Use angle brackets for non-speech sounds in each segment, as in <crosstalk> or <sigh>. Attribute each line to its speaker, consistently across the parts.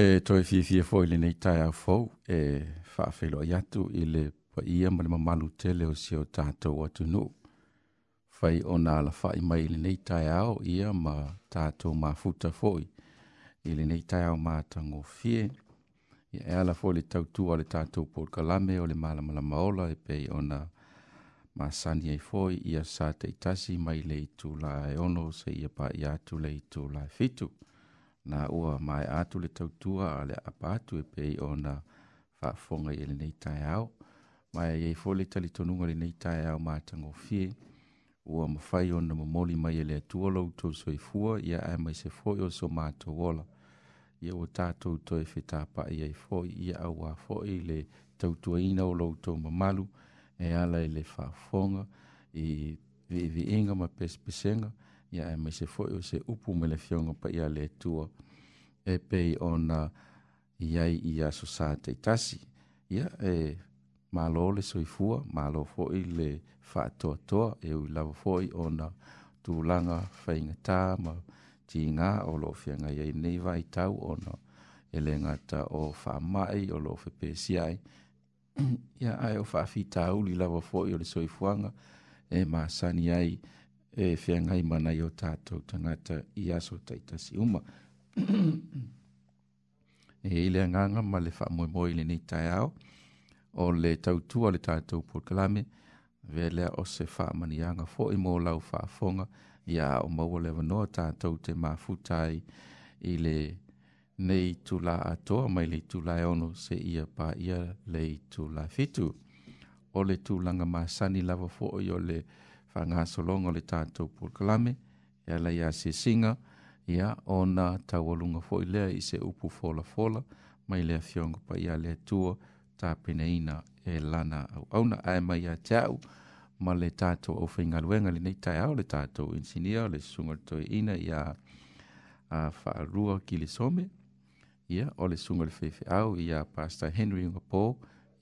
Speaker 1: e toe fiafia foʻi lenei taeaofou e faafeiloai atu i le paia ma le mamalu tele o sia o tatou atunuu fai ona alafaʻi mai i lenei taeao ia ma tatou mafuta foʻi i lenei taeao matagofie ia e ala foʻi le tautua a le tatou polokalame o le malamalamaola e pei ona masani ai foʻi ia sa taʻitasi mai le itulae ono seʻia paia atu le itulae fitu na ua mai atu le tautua a le apa atu e pei o na whaafonga i le nei tai au. Mai e fo le tali tonunga le nei tai au mā tango fie, ua mawhai o na mamoli mai e le atua lau tau soi fua, ia ai mai se fo o so mā tau wola. Ia ua tātou toi whetā pa i ai fo i ia au a fo i le tautua ina o lau tau mamalu, e ala i le whaafonga, i vi vi inga ma pespesenga, pes ia e mai se foi o se upu me le fionga pa ia le tua e pei ona iai i aso sa te tasi. Ia e malo le soifua, malo foi le whaatoa toa e ui lava foi ona tūlanga whainga tā ma ti ngā o lo fianga iai nei vai tau ona e le ngata o whamai o lo whepesiai. <clears throat> ia ai o whaafi tāuli lava foi o le soifuanga e ma sani ai ia e whiangai mana i o tātou tangata i aso teitasi uma. <coughs> e ile anganga ma le wha moi le nei tai ao, o le tautua le tātou pulkalame, vea lea o se wha mani anga fo i mō lau wha fonga, ia o maua le wanoa tātou te mā futai i le nei tu la atoa mai le tu la e ono se ia pa ia le tu la fitu. O le tu langa mā sani lava fo i o le tātou, whangasolongo le tātou pulkalame, ia lai a se singa, ia o nā tāwalunga fōi lea i se upu fola fola, mai lea fiongo pa ia lea tua, tā pene ina e lana au auna, ae mai a te au, ma le tātou au whainga luenga, le nei tai au le tātou insinia, le sunga toi ina ia a wha'arua ki le some, ia o le sunga le whewe au, ia pastor Henry Ngapō,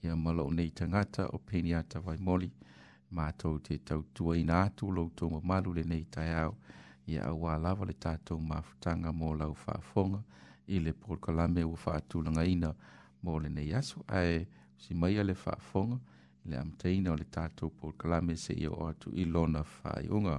Speaker 1: ia malo nei tangata o peniata vai moli, mātou te tautua i nā atu loutou ma malu le nei tai au i a wā lava le tātou mafutanga mō lau whaafonga i le pōkalame ua whaatūlanga ina mō le nei aso ae si maia le whaafonga le amteina o le tātou pōkalame se i o atu i lona whaiunga. unga.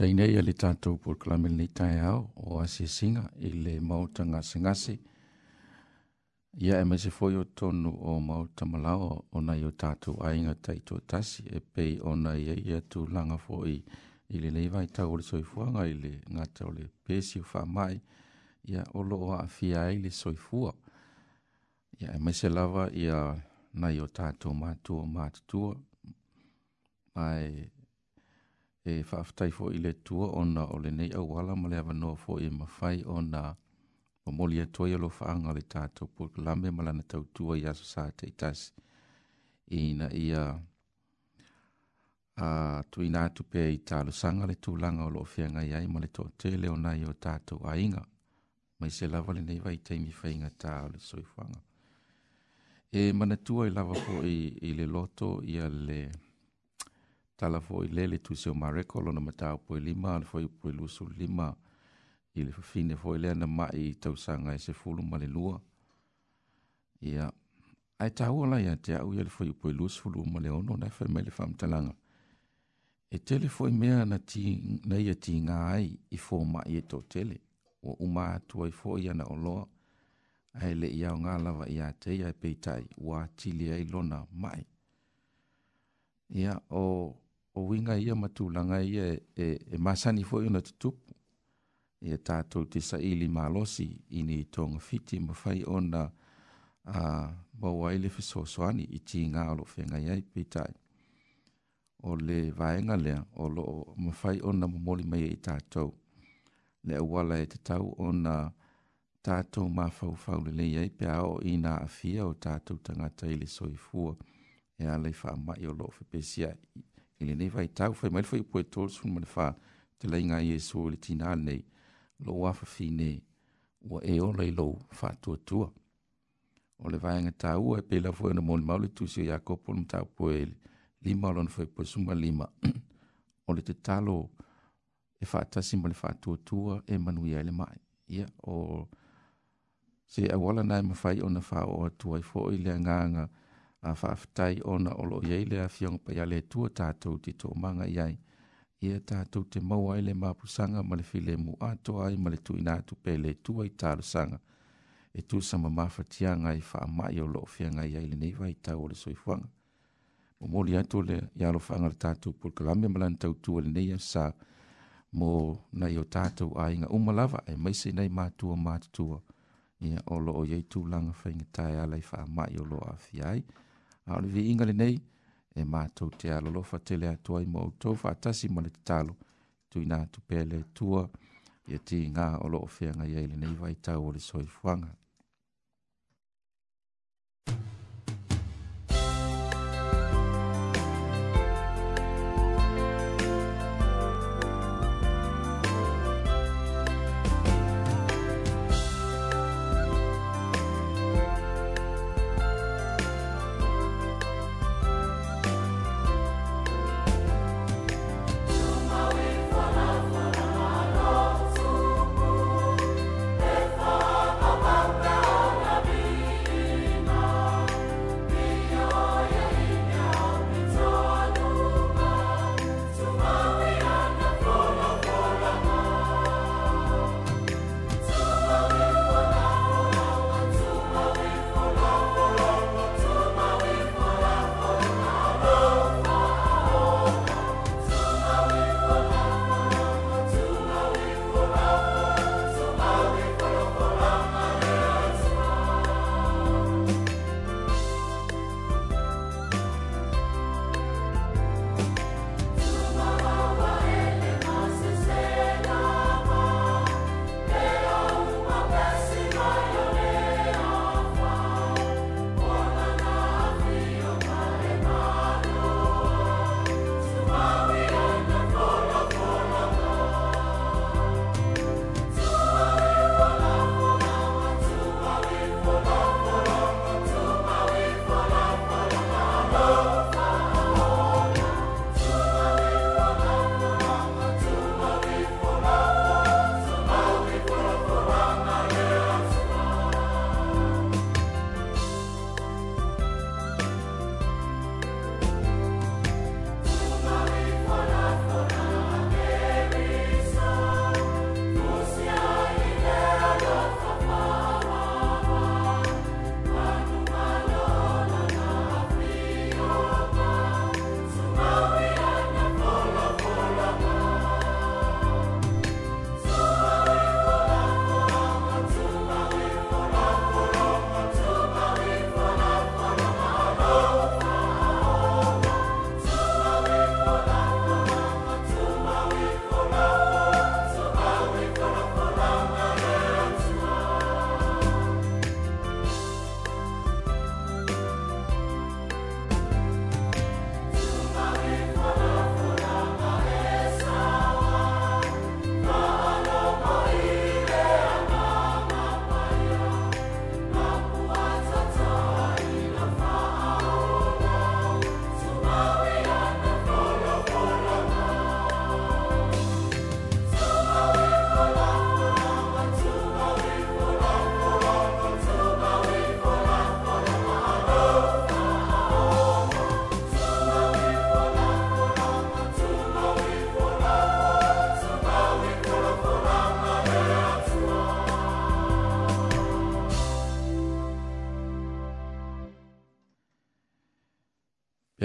Speaker 1: tainei a le tatou proklame lenei taeao o asiasiga i le maota gasegase ia e mase foi o tonu o maota malao ona i o tatou aiga taitoatasi e pei ona iai atulaga foi i lelei vaitau o le soifuaga i le gata o le pesi o faamai ia o loo aafia ai le soifua ia e mase lava ia nai o tatou matua matutua ae e whaaftai fo i le tua o na o le nei au wala ma le awa noa fo i mawhai o na o moli e toi alo whaanga le tātou pūrka lambe ma lana tau tua i aso sā te itas i na ia a tu i nā tupe i tālu sanga le tūlanga o lo whianga i ai ma le tō tele o nai o tātou a inga mai se lava le nei vai teimi whainga tā o le soifuanga e mana tua i lava fo i, i le loto i a le loto tala foi lele tu seu mareko lona mata po lima le foi po lusu lima i le fine foi le na mai tau sanga e se fulu male lua ia ai tau ola ia te au ia le foi po lusu fulu male ono na fa mele fam talanga e tele foi mea na ti na ia ti nga ai i fo mai e to tele o uma tu ai foi ia na olo ai le ia nga lava ia te ia e peitai wa tili ai lona mai ia o o winga ia matulanga ia e, e, e masani fo ina tutupu. Ia tātou te saili malosi ini i tonga fiti mawhai ona a uh, mawaile fisoswani i ti ngā alo whenga iai pitae. O le vaenga lea o lo mawhai ona mamoli mai i tātou. Le awala e te tau ona tātou mawhau fawle le iai pia o i nā afia o tātou tangata i le soifua e alei wha mai o lo fipesia i tātou i le nei vaitau fai mai le fai upoe tolusuna ma le fa talaiga a iesu i le tinā lenei loʻu afafine ua e ola i lou faatuatua o le vaega tāua e peilau foi ona molimau le tusi o iakopo o le mataupue lima o lona faipoe suma lima o le tatalo e faatasi ma le faatuatua e manuia i le mai ia o se auala na e mafai ona faaoo atu ai foʻi le agaga a whaafitai o na olo iei le a fiong pa iale tua tātou te tō manga iei. Ia tātou te maua ele mapusanga ma le file mu ato ai ma le tui nātu pe le tua i tālu sanga. E tū sama mawhatianga i wha mai o loo fianga iei le nei vai tau o le soifuanga. Mo mōli ato le iaro whanga le tātou pulkalame malan tau tū le nei sa mō na i o tātou a inga umalava e maise nei mātua mātua. Ia o loo iei tūlanga whaingatai alai wha mai o loo a fiai. Ia a o le viiga lenei e matou te alolofa tele atu ai ma outou faatasi ma le tatalo tuina atu pea le tua, ia tigā o loo feagai ai lenei vaitau o le soifuaga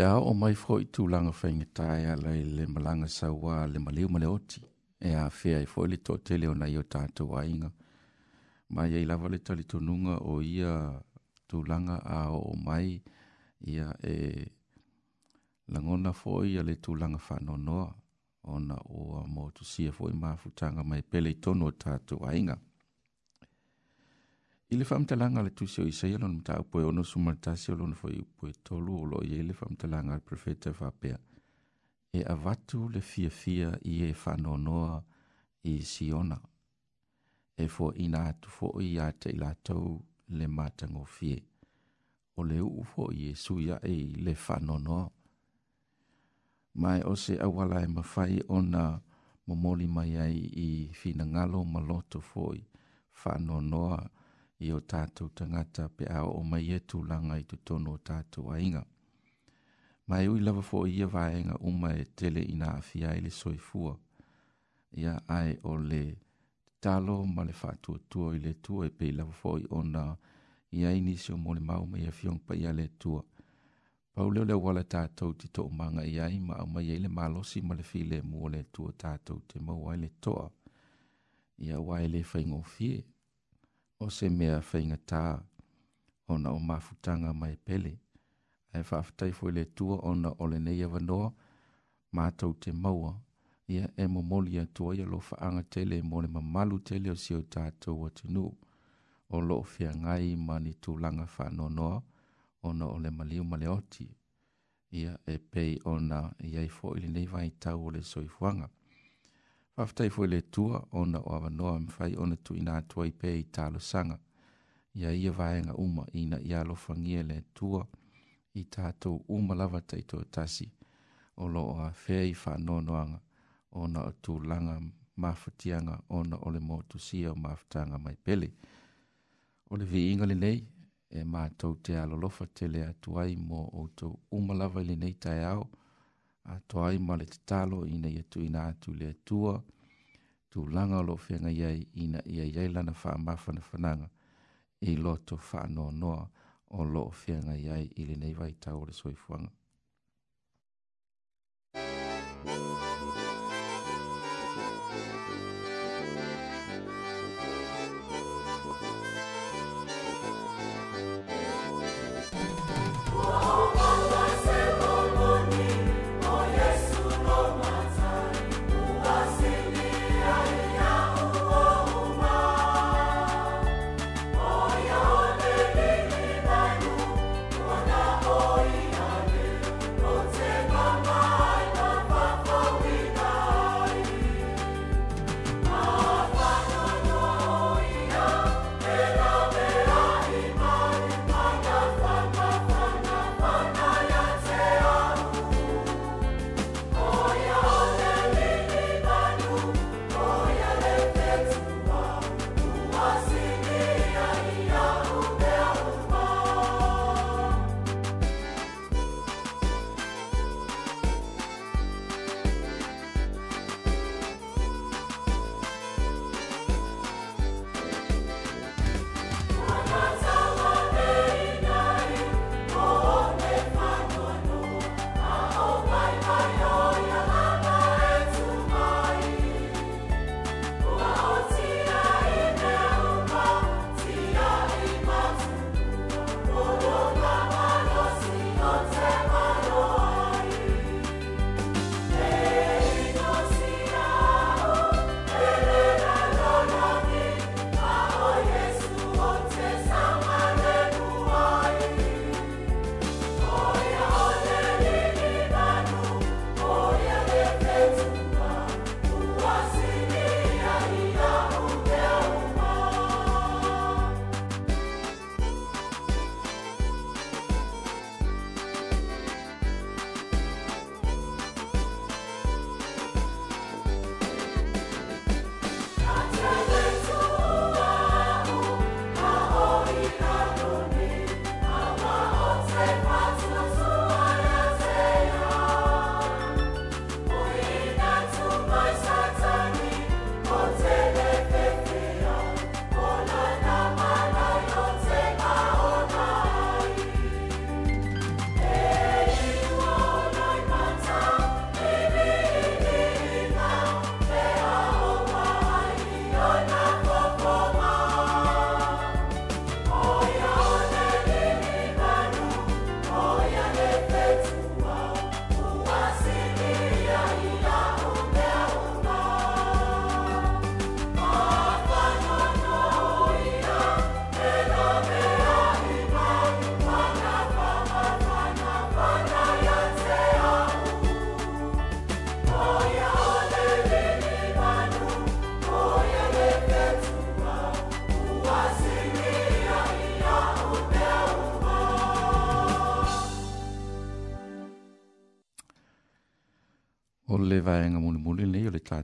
Speaker 1: a o mai fo i tūlanga whainga tae a lei le malanga sawa le maliu male oti. E a fea i fo i le tō te leo nei o tātou a inga. Mai e i lava le tali tūnunga o ia tūlanga a o mai ia e langona fo i a le tūlanga whanonoa. Ona o a mō tu sia fo i mafutanga mai pele i tono tātou a inga. I le whamtalanga le tusi o isai alon mta upoe ono sumaritasi alon fo i upoe tolu o lo i le whamtalanga le profeta whapea. E avatu le fia fia i e whanonoa i siona. E fo i nga atu fo i ata i latau le matango fie. O le u fo i e suia e le whanonoa. Mai o se awala e mawhai ona mamoli mai ai i fina ngalo maloto fo i whanonoa. Mai i o tātou tangata pe a o mai e tūlanga i tu tono o tātou ainga. Mai ui lava fo ia vaenga uma e tele i nā awhia i le soifua. Ia ai o le talo ma le whātua tua i le tua e pe lava fo i o nā i a inisi o mole mau mai a fiong pa ia le tua. Pau leo leo wala tātou ti tō manga i ai ma au mai e le malosi ma le file mua le tua tātou te mau ai le toa. Ia wai le whaingo fie. Ia o se mea whaingatā o na o mafutanga mai pele. E whaafatai fwe le tua o na o le neia wanoa mātou te maua. Ia e mo moli atua ia lo whaanga tele mo le mamalu tele o sio tātou atinu. O lo whia ngai ma ni tūlanga whanonoa o na o le maliu male oti. Ia e pei o na iai fwe le nei vai tau o le soifuanga. Ia Whaftai fwe le tua o na o awa noa mwhai o na tui nā tuai pē i tālo sanga. Ia ia vāenga uma i na i alo whangia le tua i tātou uma lava tai tō tasi o lo o a whea i whanonoanga o na o tū langa mawhatianga o na o le mōtu sia o mawhatanga mai pele. O le vi inga le nei e mātou te alo lofa te le atuai mō o tō uma lava le nei tai au. Ia a to ai male te talo ina ia tu ina atu le tua tu langa lo fenga ia ina ia ia lana fa mafa na fananga i loto fa no no o lo fenga ia i le nei vai tau le soifuanga Música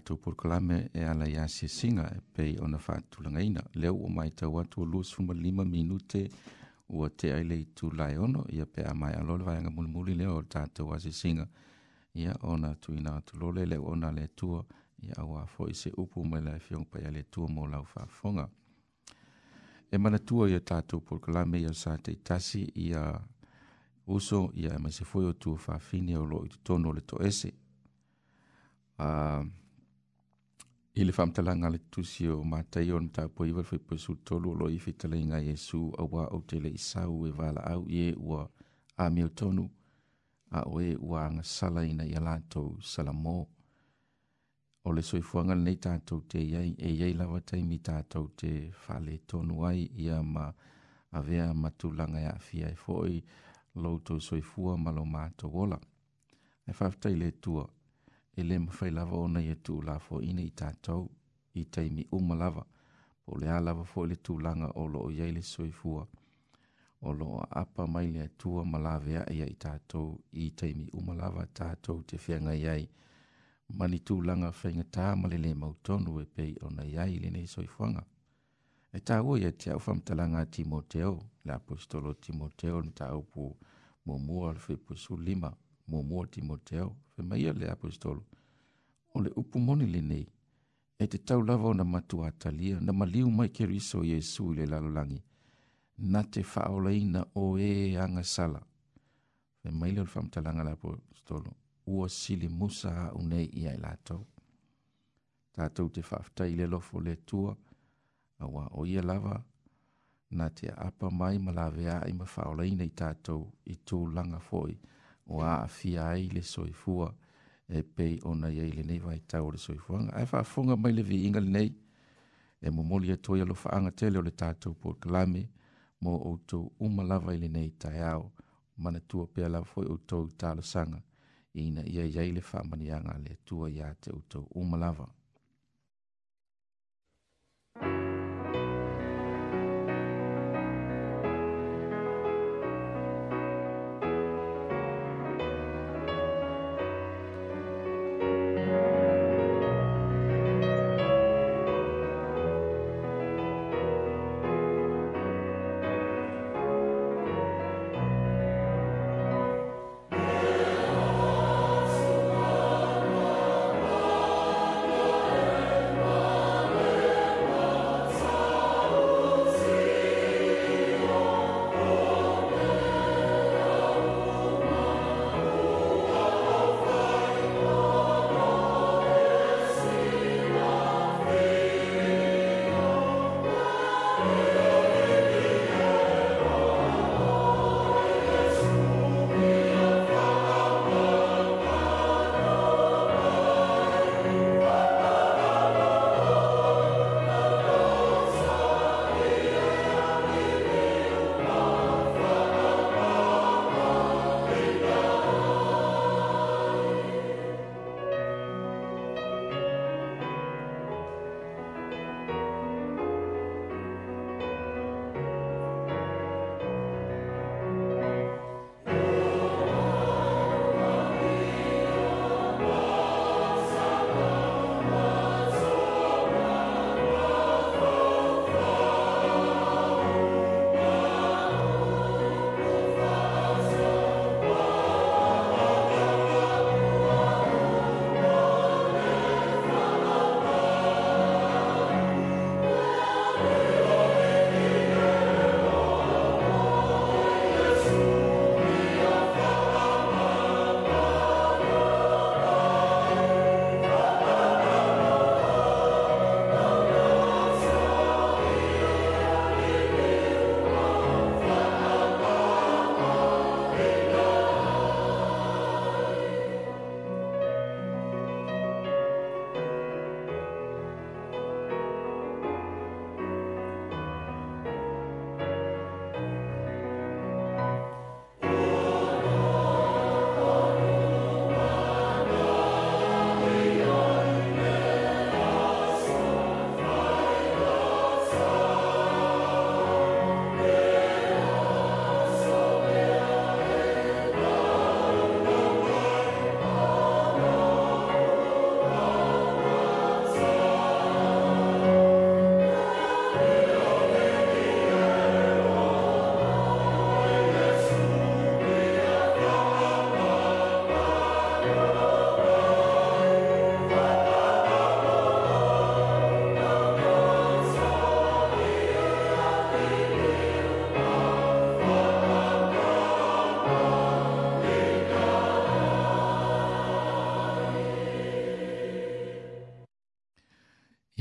Speaker 1: tātou proklame e ala ia se singa e pei ona whātu langaina. Leo o mai tau atu o lūs fuma lima minute ua te aile i tū lai ono ia pe a mai alole vai anga mulimuli leo o tātou a se singa. Ia ona tu ina atu lole leo ona le tua ia awa fo i se upu mai lai fiong pa ia le tua mō lau whāfonga. E mana tua ia tātou proklame ia sa te tasi ia uso ia e mai se foi o tua whāfine o lo i tono le to ese. Uh, I le whamtalanga le tusi o mātai o nita po iwa fai pēsu tolu lo i fai tala inga Yesu a wā au te le isau e wāla au ye ua a mio tonu a o e ua anga sala ina i alato salamo. O le soifuanga le nei tātou te iai e iai lawa tai mi tātou te whale tonu ai i a ma a vea matulanga ya fia e foi e lo to soifua malo mātou wola. E whaftai le tua. E e le mawhai lava o nei e tū la fō ina i tātou i teimi uma lava. Po le alava fō le tū langa o lo o yeile soifua. O lo a apa mai le tua malave a ia i tātou i teimi uma lava tātou te whianga iai. Mani tū langa whainga tā male le mautonu e pei o nei iai le nei soifuanga. E tā ia te au whamtalanga Timoteo, la apostolo Timoteo ni tā upu mua mua alfe pusu lima. Mua muamua timoteo femaia le apostolo o le upu moni lenei e te taulava ona matua atalia na maliu mai keriso iesu i le lalolagi na te faaolaina o ē e agasala femaile o le faamatalaga le apostolo ua sili musa aʻu nei ia i latou tatou te faafetai i le lofo le atua auā o ia lava na te aapa mai ma laveaʻi ma faaolaina i tatou i tulaga foʻi o a fia ai le soifua e pei ona ia i lenei vaitau o le soifuaga ae faafoga mai le viiga nei e momoli atu e ai alofaaga tele o le tatou pokalame mo outou uma lava i lenei taeao manatua pea lava foi outou talosaga ina ia iai le faamaniaga a le atua iā te o uma lava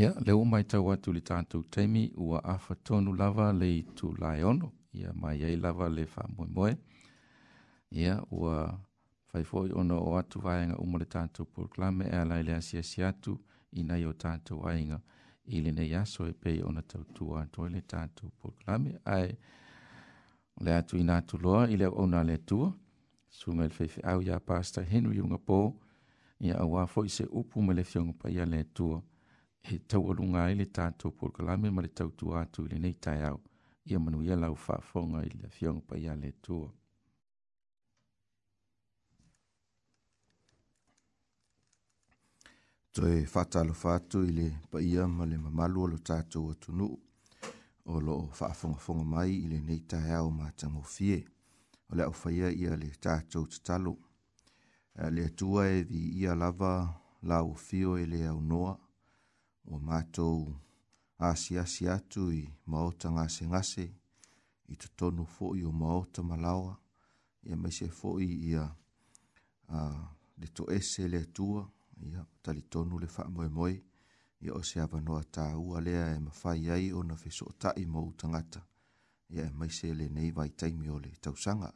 Speaker 1: Ia, yeah, leo mai tau atu li tātou teimi ua awha tonu lava le i tū lai ono. Ia, yeah, mai ei lava le wha moe moe. Ia, yeah, ua whai fōi ono o atu vāinga uma le tātou proklame e alai le asia si atu i nei o tātou vāinga i le nei aso e pei ona tau tua atoi le tātou proklame. Ai, le atu i nātu loa i leo ona le tua. Sunga le whaifi au ia pastor Henry Ungapō. Ia, ua fōi se upu me le fionga pa ia le tua. Ia, he tau alunga ele tātou pōr kalame ma le tau tuātou ili nei tai au ia manu ia lau whaafonga i le fionga pa ia le tua. Tō e whātalo whātu i le pa ia ma le mamalu alo tātou atu nuu o lo whaafonga fonga mai i le nei tai au ma tango fie o le au whaia ia le tātou tatalo. Eh, le tua e vi ia lava lau fio e le au noa o mātou āsi āsi atu i maota ngase ngase i te tonu fōi o maota malawa i a meise fōi i a uh, le to ese le tua i a tali tonu le wha moe moe i a ose awa noa tā ua lea e mawhai ai o na fiso o tai mo utangata i a e meise le nei vai taimi o le tausanga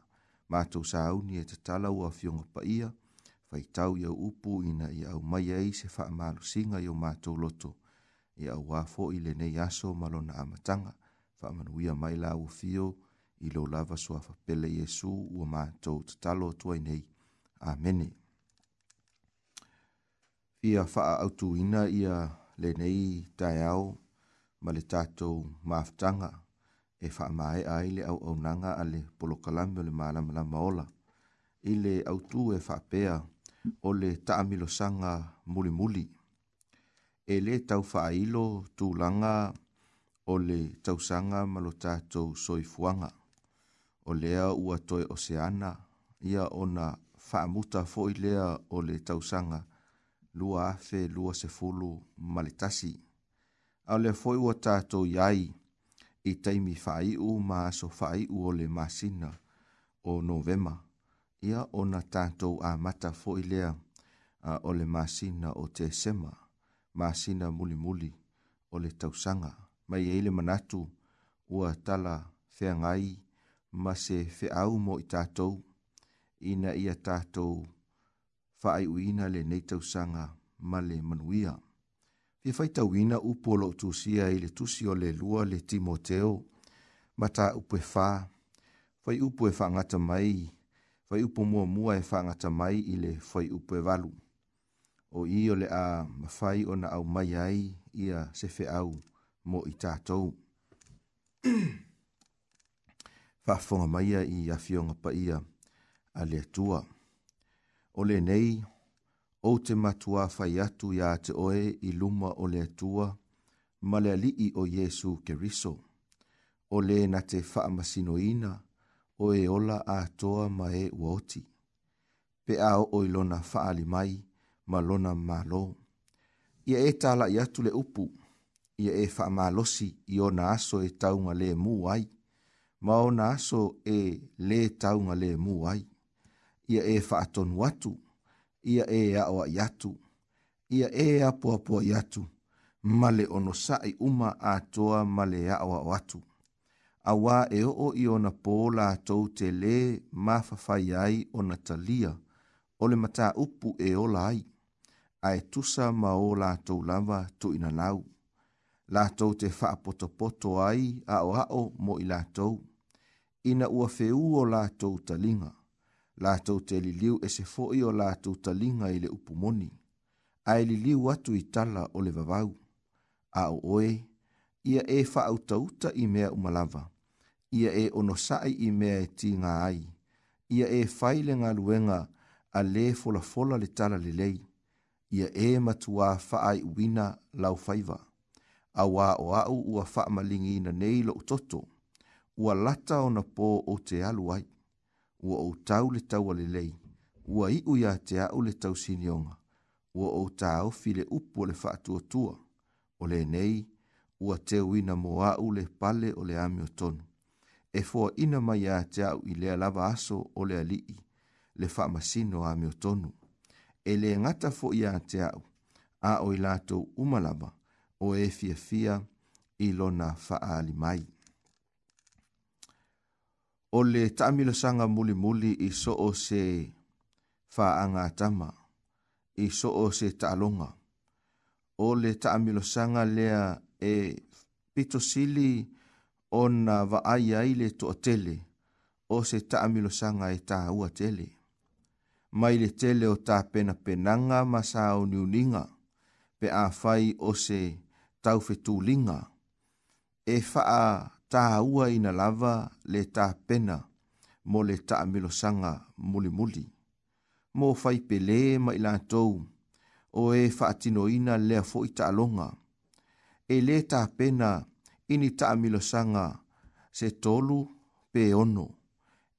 Speaker 1: mātou sa auni e te tala ua fionga pa ia Fai tau iau upu ina i au mai ei se wha singa i o mātou loto ia auā foʻi lenei aso ma lona amataga faamanuia mai lauafio i lo lava pele iesu ua matou tatalo atua i nei amene ia faaautūina ia lenei taeao ma le tatou mafataga e faamaeʻa ai le au auaunaga a le polokalame o le malamalama ola i le autū e pea o le sanga muli muli e le tau whaailo tūlanga o le tausanga malo tātou soifuanga. O lea ua toi oseana, ia ona whaamuta fōi lea o le tausanga, lua afe lua se fulu maletasi. Au le fōi ua tātou iai, i teimi whai u maso whai o le masina o novema, ia ona tātou a mata fōi lea o le masina o te sema maasina muli o le tausanga. mai ai e manatu ua tala feagai ma se feʻau mo i tatou ina ia tatou faaiʻuina lenei tausaga ma le manuia fia faitauina upu o loo tusia i le tusi o le lua le timoteo ma taupu e fā fai upu e faagata mai fai upu muamua e faagata mai i le fai upu valu o i o le a mawhai o na au mai ai ia se fe au mo i tātou. <clears throat> Whafonga mai a i a fionga pa ia a le atua. O le nei, o te matua whai atu ia te oe i luma o le atua, ma le alii o Jesu Keriso. O le na te whaamasinoina, o e ola a toa ma e uoti. Pe a o ilona faali mai, o malona malo. Ia e tala i atu le upu, ia e wha malosi i o aso e taunga le mu ai, ma o aso e le taunga le mu ai. Ia e wha atonu atu, ia e aoa i atu, ia e apua pua i atu, ma le ono sai uma a toa ma le aoa o atu. A wā e o i na pō la tau te le ma fafai ai ona talia, o le mata upu e ola ai ai tusa ma o latou lava tuuina lau latou te faapotopoto ai aʻoaʻo mo i latou ina ua feu o latou taliga latou te liliu ese foʻi o latou taliga i le upu moni ae liliu atu i tala o le vavau aʻoʻoe ia e faaʻutauta i mea uma ia e onosaʻi i mea e tigā ai ia e fai le galuega a lē folafola le tala lelei le ia e matua faa i wina lau faiva. A wā o au ua faa malingi na nei lo toto, ua lata o na pō o te alu ai, ua o tau le tau ale lei, ua i uia te au le tau sinionga, ua o tau file upu le faa tua tua, o le nei, ua te wina mo au le pale o le ami o tonu e fua ina mai a te au i lea lava aso o le alii, le wha masino a o tonu e le ngata fo ia te au, a o i lato umalaba o e fia fia i lona faali mai. O le tamila sanga muli muli i so o se faanga tama, i so o se talonga, o le tamila sanga lea e pito sili o na vaaya i le to tele, o se tamila sanga e ta ua tele mai le tele o ta pena penanga ma sa o niuninga, pe a fai o se tau fetulinga. E faa ta ua ina lava le ta pena mo le ta milosanga muli muli. Mo fai pele ma ila o e faa tino ina lea fo i alonga. E le ta pena ini ta milosanga se tolu pe ono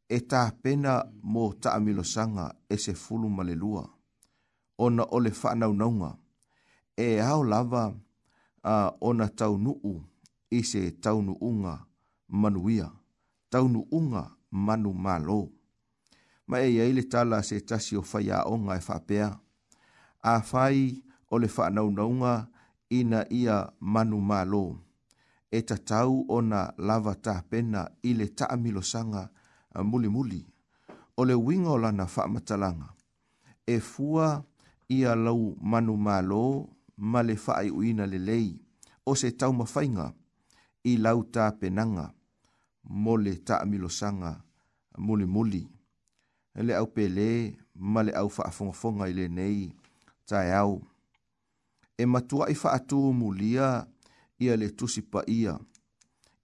Speaker 1: e tā pena mō ta sanga e se fulu malelua. Ona o le whanau naunga. E hao lava a uh, ona tau nuu i se tau nuunga manuia. Tau nuunga manu malo. Ma e iaile tala se tasi o whai a onga e whapea. A whai o whanau naunga ina ia manu malo. E ta tau ona lava ta pena i le ta sanga e a muli muli. O le winga o lana wha matalanga. E fua i a lau manu malo ma le wha i uina le lei. O se tau mawhainga i lau tā penanga. Mo le tā milosanga muli muli. E le au pele ma le au wha fonga i le nei. Tae au. E matua i wha atu mulia ia le tusipa ia.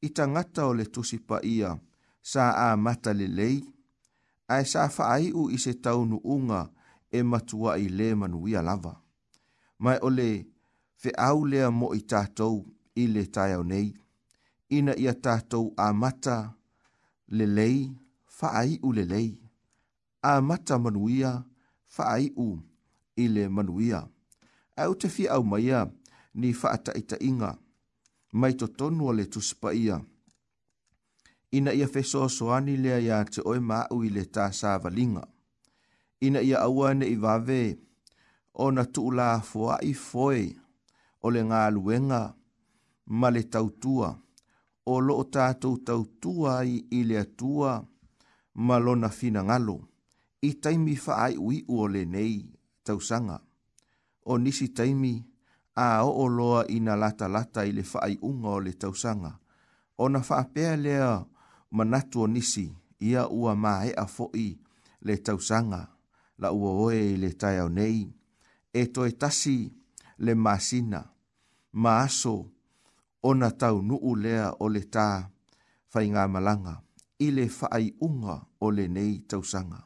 Speaker 1: I tangata o le tusipa ia. Ia sa a mata lelei, ai sa faa iu i se taunu unga e matua i le manuia lava. Mai ole fe au lea mo i tātou i le tāiau nei, ina ia tātou a mata lelei, faa iu lelei, a mata manuia, faa iu i le manuia. Au te fi au maia ni faa ta inga, mai to tonua le tuspa ia, ina ia feso fesoasoani lea ia te oe maau i le tasavaliga ina ia aua neʻi vave ona tuulafoaʻi foe o le galuega ma le tautua o loo tatou tautua ai i le atua ma lona finagalo i taimi faaiʻuiʻu o lenei tausaga o nisi taimi a oo loa ina latalata i le faaiʻuga o le tausaga ona faapea lea manatu o nisi ia ua maea foʻi le tausaga la ua oe i le taeao nei e toe tasi le masina ma aso ona taunuu lea o le tā malanga i le faaiʻuga o lenei tausaga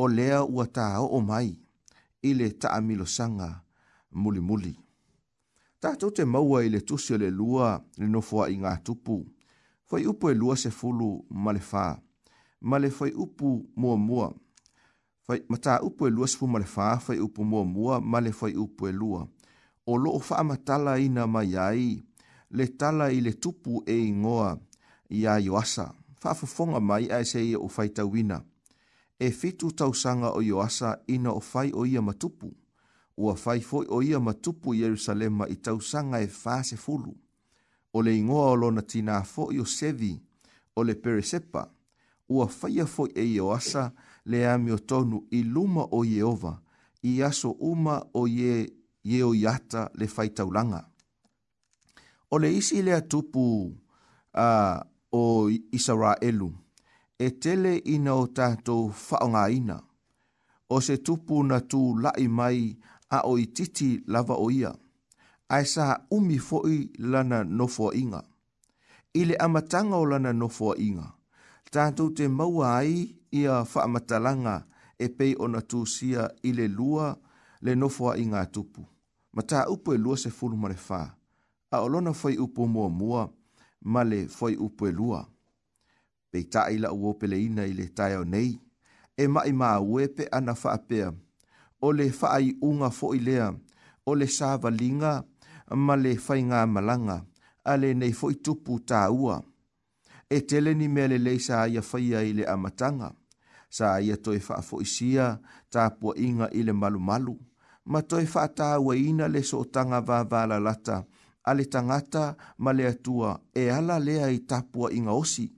Speaker 1: o lea ua taoo mai i le muli muli. tatou te maua i le tusi le lua le nofoaʻigā tupu foi upo e lua se fulu malefa. Male foi upu mua mua. Foi mata upo e lua se fulu malefa. foi upu mua mua, ma foi upu e lua. O lo o faa matala i na maiai. le tala i le tupu e ingoa Ia a yoasa. Faa fufonga mai ai se i o fai tawina. E fitu tausanga o yoasa ina o fai o ia matupu. Ua fai foi o ia matupu Yerusalema i tausanga e fā se fulu o le ingoa o lona tina fo i o sevi o le peresepa, ua faia fo e i o asa le ami o tonu i luma o Yehova, i aso uma o ye ye o yata le faitaulanga. O le isi le atupu a uh, o Israelu, e tele ina o tatou whaonga ina, o se tupu na tu lai mai a o ititi lava o ia ae sa umi foʻi lana nofoaʻiga i le amataga o lana nofoaʻiga tatou te maua ai ia fa faamatalaga e pei ona tusia i le lua le nofoaʻiga atupu mataupu e lua sefulu ma le fā a olona foi lona mo mua male foi faiupu e lua peitaʻi laʻu opeleina i le taeao nei e maʻi maue pe ana fa faapea o le unga foʻi lea o le savaliga ma le whainga malanga, a le nei fo tupu tāua. E tele ni mea lei sa aia whaia i le amatanga, sa aia toi wha fo isia, tā pua inga i le malu malu, ma toi wha tāua ina le so tanga vā vāla lata, a le tangata ma le atua e ala lea i tapua inga osi.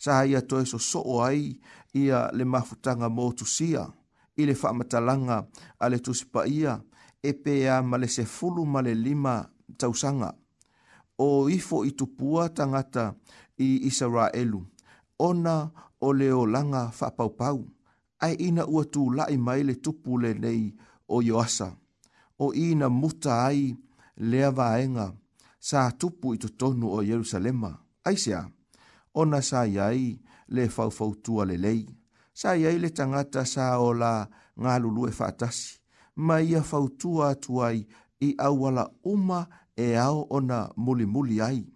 Speaker 1: Sa aia toi so o ai ia le mafutanga mō tusia, i le whaamatalanga a le tusipa ia, e pea ma le sefulu ma le lima tausanga o ifo i tupua tangata i Israelu. Ona o leo langa whapaupau, ai ina ua tū lai mai le tupu le nei o Ioasa. O ina muta ai lea vaenga sa tupu i tonu o Jerusalema. Aisea, ona sa iai le faufautua le lei, sa iai le tangata sa o la ngā lulu e fatasi ma ia fautua tuai i awala uma e ao ona muli muli ai.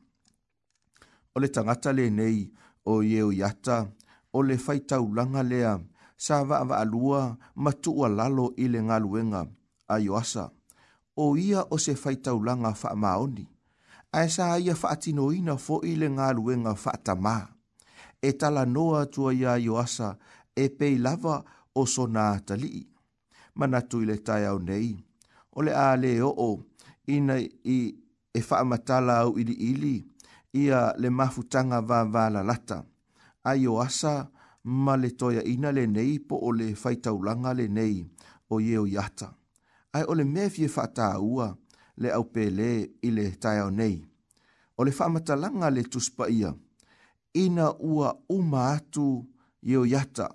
Speaker 1: O le tangata le nei o ieo yata, o le faitau langa lea, sa vaa alua matua lalo i le ngaluenga a yoasa. O ia o se faitau langa faa maoni, a sa ia faa tinoina fo i le ngaluenga faa tamaa. E tala noa tua ia yoasa, e pei lava o sona talii manatu i le tai au nei. O le a le o o, ina i e whaamatala au ili ili, ia le mafutanga vā vā la lata. Ai o asa, ma le toia ina le nei po o le whaitaulanga le nei o ye o yata. Ai o le mea fie ua, le au pele i le tai au nei. O le whaamatalanga le tuspa ia, ina ua uma atu ye o yata,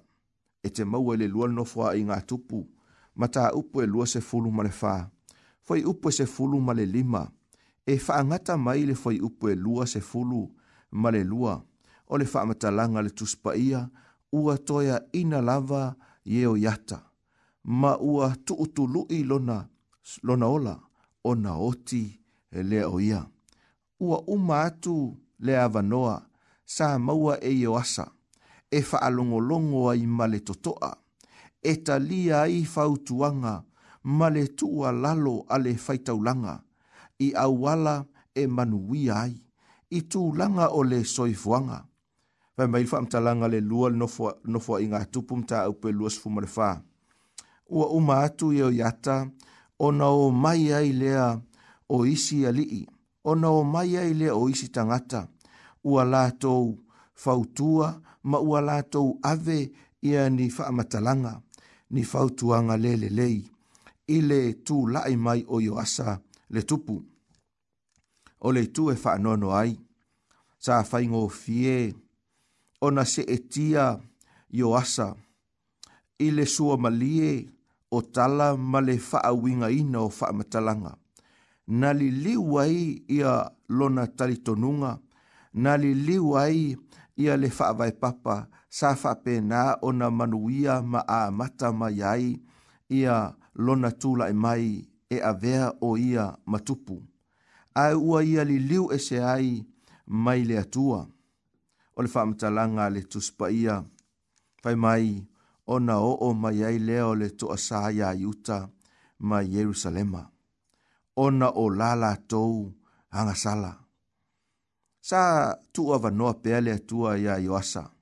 Speaker 1: e te maua le lua nofoa i ngā tupu, ma ta upu e lua se fulu ma le fa. Foi upu se fulu ma le lima. E whaangata mai le foi upu e lua se fulu ma le lua. O le whaamata langa le tuspa ia, ua toia ina lava yeo yata. Ma ua tuutu lui lona, lona ola, ona oti e le o ia. Ua uma atu le avanoa, sa maua e yo asa. E whaalongolongo ai ma le totoa e talia i fautuanga ma le tua lalo a le faitaulanga i awala e manuia ai i tūlanga o le soifuanga. Vai mai wha amtalanga le lua nofua, nofua i ngā tupum tā au pe lua sifu marifā. Ua uma atu i o yata, ona o mai ai lea o isi alii, ona o mai ai lea o isi tangata, ua lātou fautua, ma ua lātou ave i ni wha amatalanga ni fautuanga lele lei i le tū lai mai o yo asa le tupu. O le tū e whaanono ai, sa whaingo fie, ona se e tia yo asa, i sua malie o tala ma le faa winga ina o fa matalanga. Na li liwa i ia lona talitonunga, na li liwa i ia le faa vai papa, sa whapena o na manuia ma a mata mai ai ia lona tula e mai e avea o ia matupu. A ua ia li liu e se ai mai le atua. O le whamatalanga le tuspa ia fai mai o na o o mai ai leo le to asaya yuta ma Yerusalema. O na o lala tou hanga sala. Sa tu ava noa pele atua ia yoasa. Sa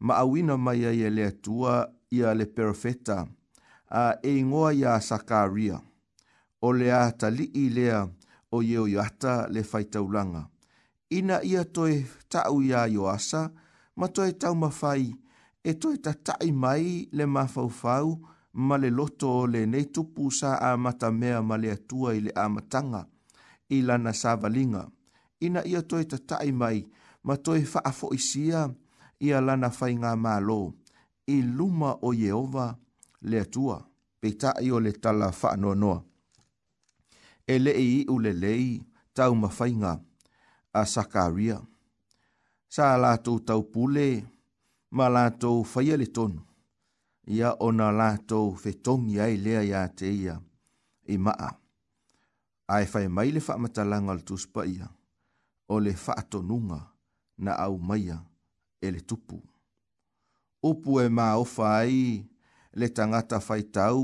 Speaker 1: ma awina mai ai ele tua ia le perofeta a e ingoa ia Sakaria o le a tali i lea o yeo yata le faitaulanga. Ina ia toi tau ia yoasa ma toi tau mawhai e toi ta tai mai le mafaufau ma le loto o le nei tupu sa a mata mea ma le atua i le amatanga i lana sa valinga. Ina ia toi ta tai mai ma toi faafo isia ma ia lana fai ngā mālō, i luma o Yehova le atua, pei tae o le tala wha noa noa. E le i u le lei, tau mawhai ngā, a Sakaria. Sa lātou tau pule, ma lātou whaia le tonu, ia ona lātou whetongi ai lea ia te ia, i maa. Ai whai mai le wha matalanga le tuspa ia, o le wha na au maia. ia e le tupu. Upu e mā ofa ai le tangata whaitau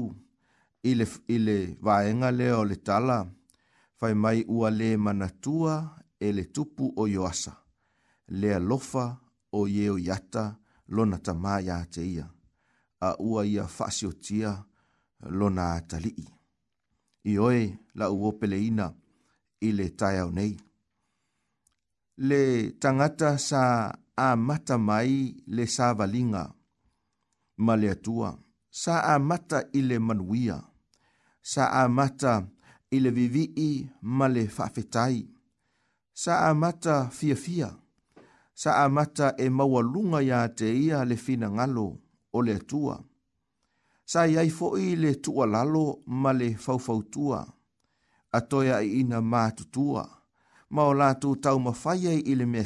Speaker 1: i le, i le vaenga leo le tala, whai mai ua le manatua e le tupu o yoasa, le alofa o yeo yata lona tamā ia te ia, a ua ia whasio tia lona talii. I oe la uopele ina i le tai au nei. Le tangata sa a mata mai le sa valinga. Ma le atua, sa a mata i le manuia, sa a mata i le vivii ma le fafetai, sa a mata fia fia, sa a mata e maua ia te ia le fina ngalo o le atua. Sa iai foi le tua lalo ma le fau tua, atoia i ina mātutua, ma tau mawhaiai i le mea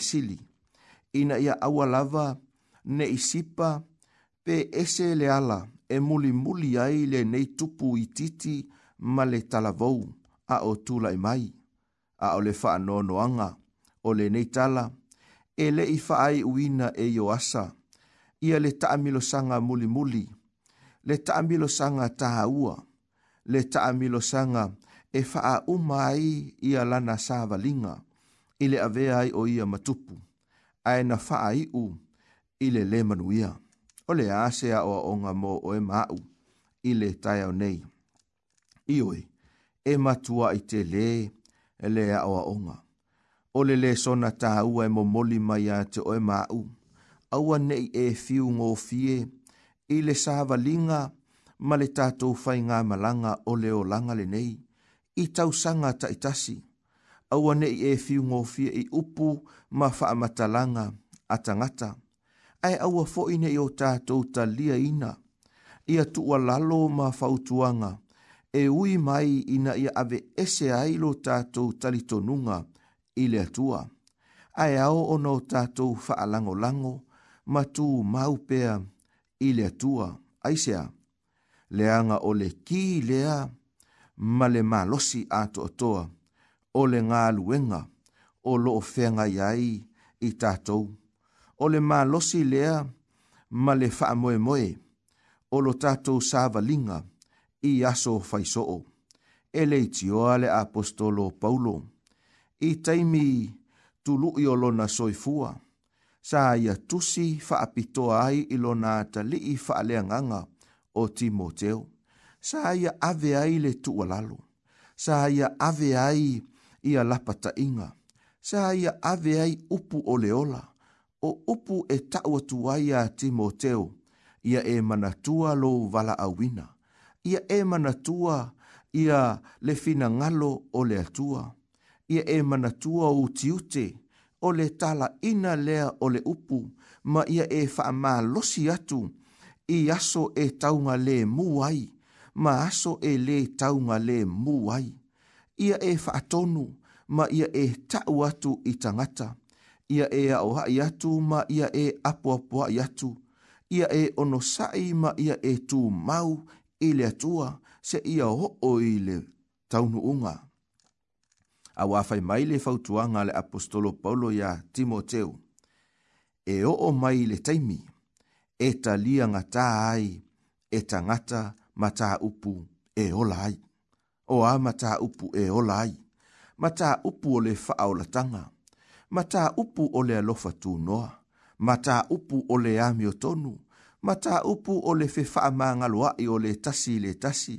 Speaker 1: ina ia awa lava, ne isipa, pe ese le ala, e muli muli ai le nei tupu i titi ma le talavou a o tula i mai, a o le faa nono anga, o le nei tala, e le i faa ai uina e yo asa, ia le taamilo sanga muli muli, le taamilo sanga taha ua, le taamilo sanga e faa umai ia lana sa valinga, ile avea ai o ia matupu ai na faa i u i le le manuia. O le ase a oa onga mō oe mau i le tai au nei. I oi, e matua i te le e le a o onga. O le le sona tā ua e mo moli mai a te oe mau. Aua nei e fiu ngō fie i le sāva linga ma le tātou whai ngā malanga o le o langa le nei. I tau sanga ta itasi. Aua nei e fiu ngō fie i upu ma faamatalaga a tagata Ai aua foine neʻi o tatou talia ina ia tuualalo ma fautuaga e ui mai ina ia ave ese ai lo tatou talitonuga i le atua ae ao ona o tatou faalagolago ma tu mau pea lea le atua aisea leaga o le kī lea ma le malosi atoatoa o le galuega o loo fenga yai i tātou. O le malosi lea ma le wha moe moe o lo tātou sāva linga i aso faisoo. E le iti le apostolo Paulo. I taimi tulu i o lona soifua. Sa ia tusi whaapitoa ai i lona ta li i nganga o Timoteo. Sa ia ave ai le tuwalalo. Sa ia ave ai i a lapata inga sa ia ave ai upu o leola, o upu e tau atu ai a Timoteo, ia e manatua lo vala awina, ia e manatua ia le fina ngalo o le atua, ia e manatua o tiute o le tala ina lea o le upu, ma ia e wha ma losi atu, i aso e taunga le muai, ma aso e le taunga le muai, ia e wha atonu, ma ia e ta'u atu i tangata, ia e au ha'i atu ma ia e apuapua i atu, ia e ono sa'i ma ia e tū mau i le atua se ia ho o i le taunuunga. A wāwhai mai le fautuanga le apostolo Paulo ia Timoteo, e o o mai le taimi, e talia ngata ai, e tangata mata upu e ola ai. O a mata upu e ola ai ma tā upu o le whaaulatanga, ma tā upu o le alofa tū noa, ma upu o amio tonu, ma upu o le whewha maanga loa i ole le tasi le tasi,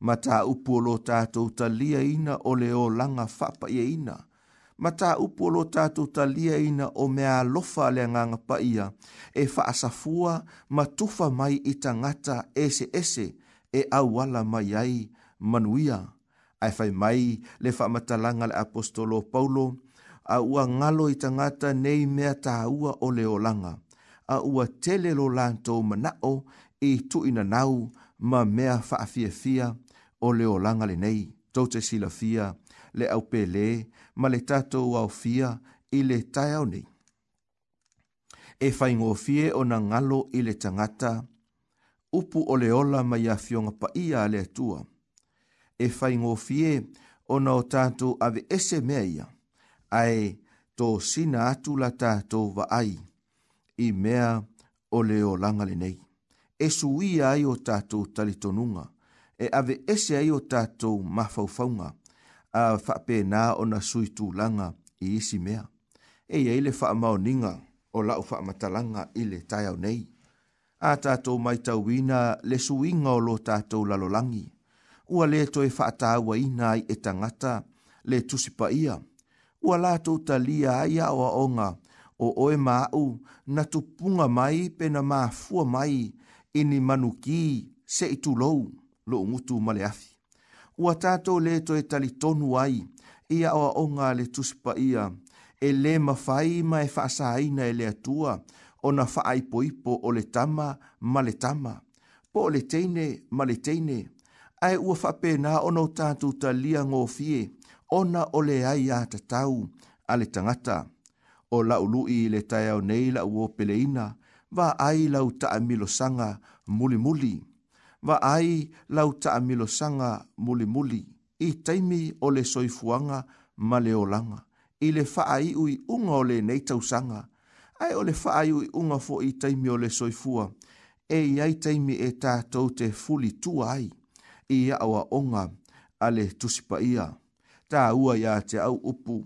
Speaker 1: ma upu o lo tātou talia ina o o langa fapa ia e ina, ma tā upu o lo tātou talia ina o mea alofa le nganga pa ia, e faasafua matufa mai itangata ese ese e awala mai ai manuia ai fai mai le faamatalaga le apostolo paulo a ua galo i tagata nei mea tāua o le olaga a ua tele lo latou manaʻo i tuʻinanau ma mea faafiafia o le olaga lenei tou te silafia le aupelē ma le tatou aofia i le tai au nei e fai faigofie ona ngalo i le tagata upu o le ola ma ia fioga paia a le atua e fai ngofie ona o tātou ave ese mea ia, ae tō sina atu la tātou wa ai, i mea o leo langale nei. E sui ai o tātou talitonunga, e ave ese ai o tātou mafaufaunga, a whape nā o na sui langa i isi mea. E ia ile wha maoninga o lau wha matalanga ile tai au nei. A tātou mai tauina le suinga o lo tātou lalolangi ua le to e whaatawa i nai e tangata le tusipa ia. Ua la tau ta lia ai awa onga o oe mau na tupunga mai pe na maa mai i ni manuki se i lou, lo ngutu male afi. Ua tato le to e talitonu ai i awa onga le tusipa ia e le mawhai ma e whaasaina e le atua o na whaaipoipo o le tama ma tama. Po le teine ma teine ai ua faapenā ona o tatou talia gofie ona o le ai iā tatau a le tagata o laʻuluʻi i le taeao nei laʻu opeleina vaai lau taʻamilosaga mulimuli vaai lau taʻamilosaga mulimuli i taimi o le soifuaga ma le olaga i le faaiʻu i uga o lenei tausaga ae o le faaiʻu i uga fo i taimi o le soifua e ai taimi e tatou te fulitua ai ia awa onga ale tusipa ia. Ta ua ia te au upu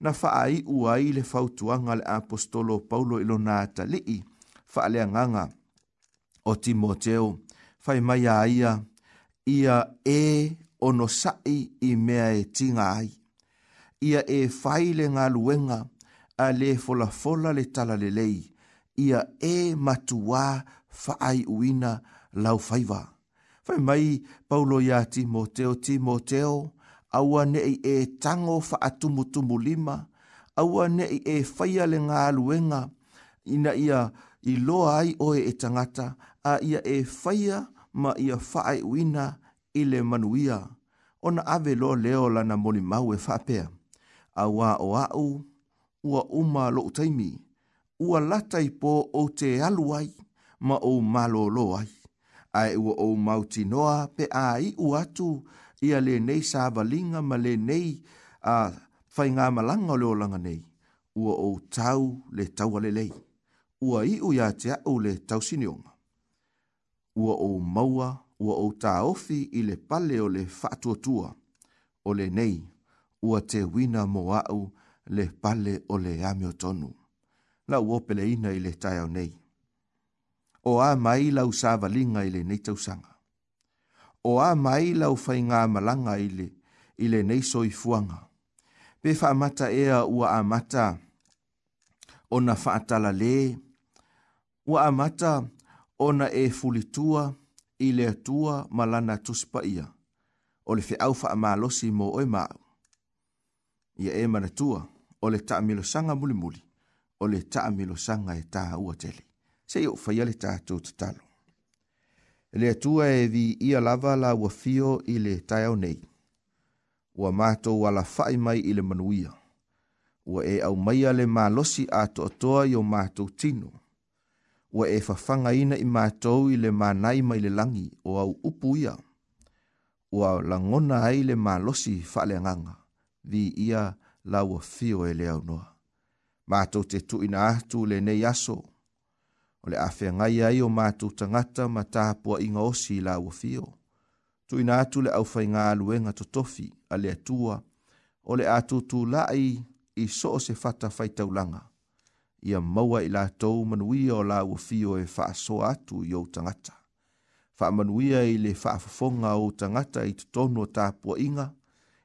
Speaker 1: na faa i ua i le fautuanga le apostolo Paulo ilo nā ta lii faa le anganga o Timoteo fai mai a ia ia e ono sai i mea e tinga ai. Ia e fai le ngā luenga a le fola fola le tala le lei ia e matua faa i uina lau faiwaa. Pai mai, paulo ya Timoteo, Timoteo, awa nei e tango fa atumutumu lima, awa nei e faya le ngā luenga, ina ia i loa ai oe e tangata, a ia e faya ma ia faa uina ile manuia. Ona ave lo leo lana moli mau e whapea. A wā o au, ua uma lo utaimi, ua latai po o te aluai ma o malo loai ai ua ou mautinoa pe ai iu atu ia lenei savalinga ma lenei a faingā malanga o leo langa nei. Ua o tau le tau alelei. Ua iu ia te au le tau sinionga. Ua ou maua, ua ou tā i le pale o le whatuatua. O le nei, ua te wina mo au le pale o le ameo tonu. Na uopele ina i le tai au nei o a mai lau sāvalinga ile nei tausanga. O a mai lau fai ngā malanga ile, ile nei soi fuanga. Pe mata ea ua a mata o na whaatala le, ua a mata o na e fulitua ile atua malana tuspa ia, o le fe au wha a mo oi māu. Ia e manatua o le taamilo sanga muli muli, o le taamilo sanga e taha ua teli se o faia le tātou tatalo. Le atua e vi ia lava la ua fio i le tai au nei. Ua mātou ala fai mai i le manuia. Ua e au maia le mālosi ato atoa i o mātou tino. Ua e fafanga ina i mātou i le mānai mai le langi o au upu ia. Ua langona ai le mālosi fale nganga. Vi ia la ua fio e le au noa. Mātou te tu ina atu le nei aso. Mātou o le awhia ngai ai o mātou tangata ma tāpua inga osi i la wafio. Tu ina atu le au whainga aluenga to tofi a le atua o le atu tu lai i so o se fata whaitaulanga. Ia maua i la tau manuia o la wafio e wha so atu i o tangata. Wha manuia i le wha fafonga o tangata i tutonu o tāpua inga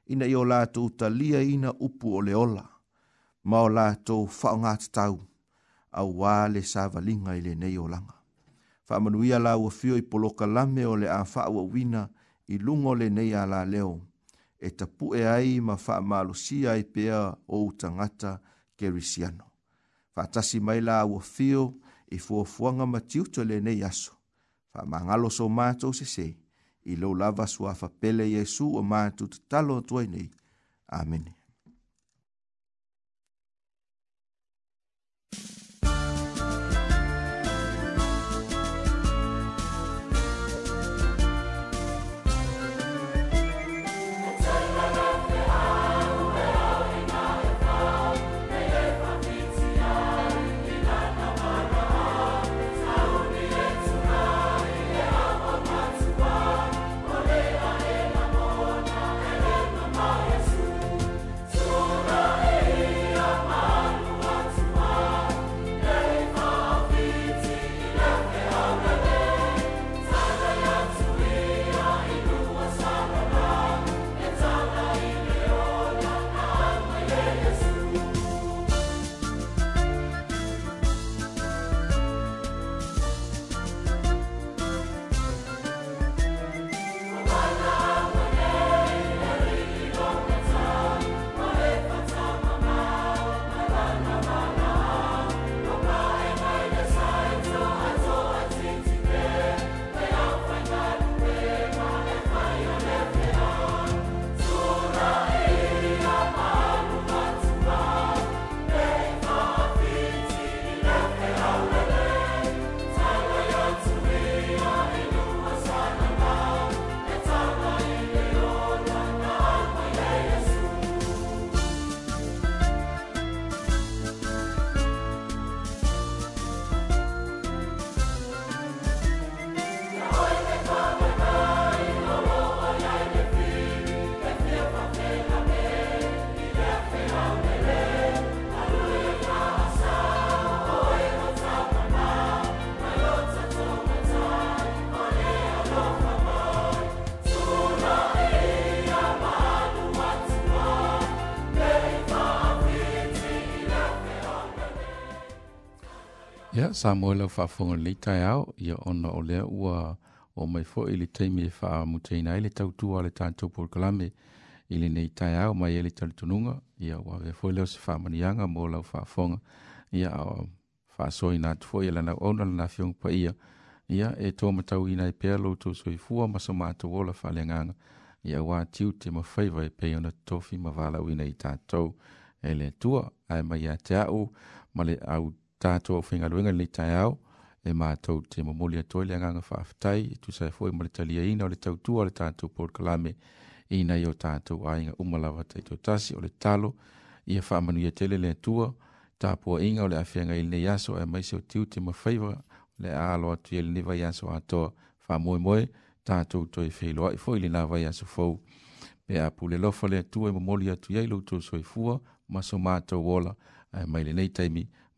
Speaker 1: ina i o la tau talia ina upu o le ola. Ma o la tau whaungata tau au wā le sāvalinga i le nei o langa. Whaamanuia la ua fio i poloka lame o le a whaua wina i lungo le nei a la leo. E tapu e ai ma whaamalo si ai pea o utangata kerisiano. Whaatasi mai la ua fio i fuafuanga ma tiuto le nei aso. Whaamangalo so mātou se se i lau lava sua pele Jesu o mātou talo tuai nei. Amene. Samuel au whaafonga ni tai e au, ia ona o lea ua o mai fo ili teimi e wha muteina ele tau tua le tātou pol kalame ili nei tai au mai ele tali tununga, ia ua vea fo leo se wha manianga mō lau whaafonga, ia au wha soi nā tu fo ila na ona lana fiong pa ia, ia e tō matau ina e pēr lo tō soi fua maso mātu wola wha le nganga, ia ua tiu te ma whaiva e pei ona tofi ma wala ui nei tātou, ele tua, ai mai a te au, ma le au tātou, tātou o whinga luenga ni tai au, e mātou te momoli atoi le anganga whaafetai, e tu sai fwoi mole talia ina o le tautua o le tātou pōr kalame, ina i o tātou ainga umalawa tai tō tasi o le talo, ia whaamanu ia tele le atua, tāpua inga o le awhianga i le yaso e maise o tiu te mawhaiwa le alo atu i le neva yaso atoa whaamoe moe, tātou toi whiloa i e fwoi le nawa yaso fwou, pe a pule lofa le atua e momoli atu iailou tō soifua, maso mātou wola, e mai le nei taimi,